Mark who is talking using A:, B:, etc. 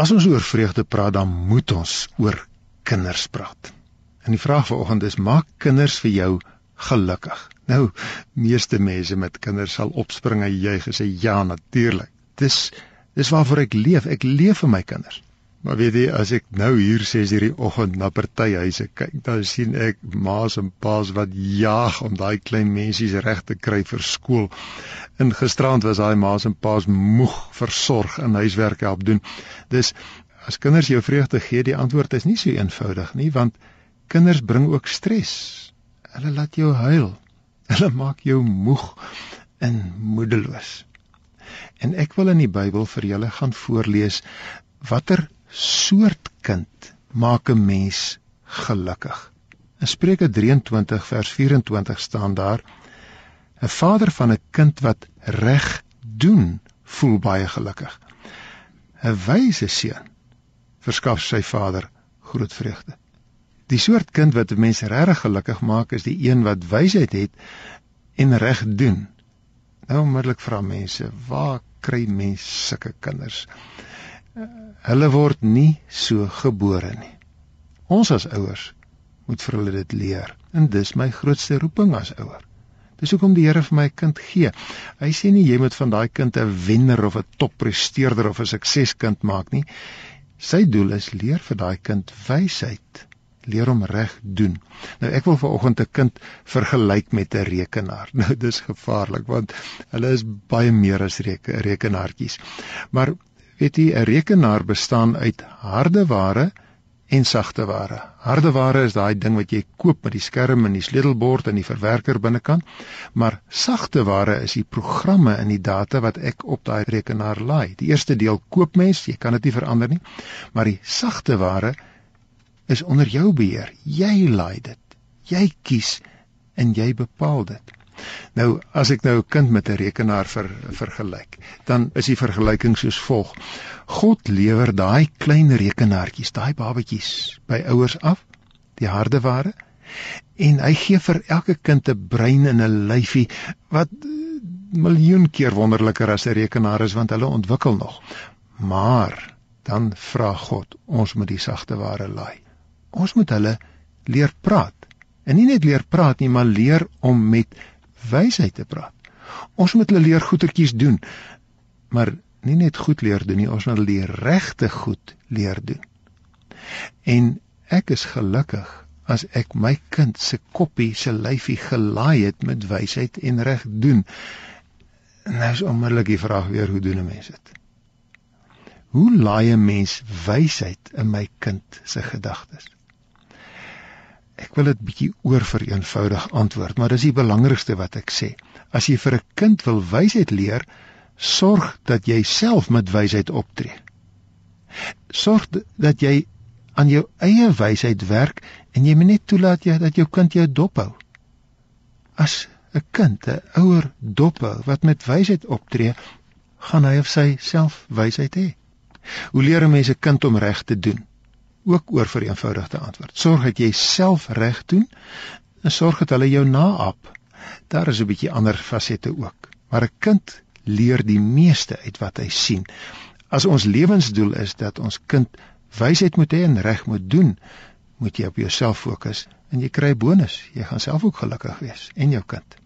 A: As ons oor vreugde praat, dan moet ons oor kinders praat. En die vraag vanoggend is: maak kinders vir jou gelukkig? Nou, meeste mense met kinders sal opspring en juig en sê ja, natuurlik. Dis dis waarvoor ek leef. Ek leef vir my kinders. Maar weet jy, as ek nou hier sê hierdie oggend na partyhuise kyk, dan sien ek ma's en pa's wat jaag om daai klein mensies reg te kry vir skool. In gisterand was daai ma's en pa's moeg versorg en huiswerk help doen. Dis as kinders jou vreugde gee, die antwoord is nie so eenvoudig nie, want kinders bring ook stres. Hulle laat jou huil. Hulle maak jou moeg en moedeloos. En ek wil in die Bybel vir julle gaan voorlees watter soort kind maak 'n mens gelukkig. In Spreuke 23 vers 24 staan daar: 'n Vader van 'n kind wat reg doen, voel baie gelukkig. 'n Wyse seun verskaf sy vader groot vreugde. Die soort kind wat 'n mens regtig gelukkig maak, is die een wat wysheid het en reg doen. Nou onmiddellik vra mense, waar kry mens sulke kinders? Hulle word nie so gebore nie. Ons as ouers moet vir hulle dit leer. En dis my grootste roeping as ouer. Dis hoekom die Here vir my kind gee. Hy sê nie jy moet van daai kind 'n wenner of 'n toppresteerder of 'n sukseskind maak nie. Sy doel is leer vir daai kind wysheid, leer hom reg doen. Nou ek wil vanoggend 'n kind vergelyk met 'n rekenaar. Nou dis gevaarlik want hulle is baie meer as reke, rekenaartjies. Maar weet jy 'n rekenaar bestaan uit harde ware en sagte ware. Harde ware is daai ding wat jy koop met die skerm en die sleutelbord en die verwerker binnekant, maar sagte ware is die programme en die data wat ek op daai rekenaar laai. Die eerste deel koop mens, jy kan dit nie verander nie, maar die sagte ware is onder jou beheer. Jy laai dit. Jy kies en jy bepaal dit. Nou as ek nou 'n kind met 'n rekenaar ver, vergelyk, dan is die vergelyking soos volg. God lewer daai klein rekenaartjies, daai babatjies by ouers af, die harde ware, en hy gee vir elke kind 'n brein en 'n lyfie wat miljoen keer wonderliker as 'n rekenaar is want hulle ontwikkel nog. Maar dan vra God, ons moet die sagte ware laai. Ons moet hulle leer praat. En nie net leer praat nie, maar leer om met wysheid te praat. Ons moet hulle leer goetertjies doen, maar nie net goed leer doen nie, ons moet hulle die regte goed leer doen. En ek is gelukkig as ek my kind se koppie se lyfie gelaai het met wysheid en reg doen. Nou is onmiddellik die vraag weer hoe doen 'n mens dit? Hoe laai 'n mens wysheid in my kind se gedagtes? Ek wil dit bietjie oor vereenvoudig antwoord, maar dis die belangrikste wat ek sê. As jy vir 'n kind wil wysheid leer, sorg dat jy self met wysheid optree. Sorg dat jy aan jou eie wysheid werk en jy moet net toelaat jy dat jou kind jou dophou. As 'n kind 'n ouer dophou wat met wysheid optree, gaan hy of sy self wysheid hê. Hoe leer 'n mens 'n kind om reg te doen? Ook oor vir eenvoudigde antwoord. Sorg dat jy self reg doen en sorg dat hulle jou naap. Daar is 'n bietjie ander fasette ook. Maar 'n kind leer die meeste uit wat hy sien. As ons lewensdoel is dat ons kind wysheid moet hê en reg moet doen, moet jy op jouself fokus en jy kry bonus. Jy gaan self ook gelukkig wees en jou kind.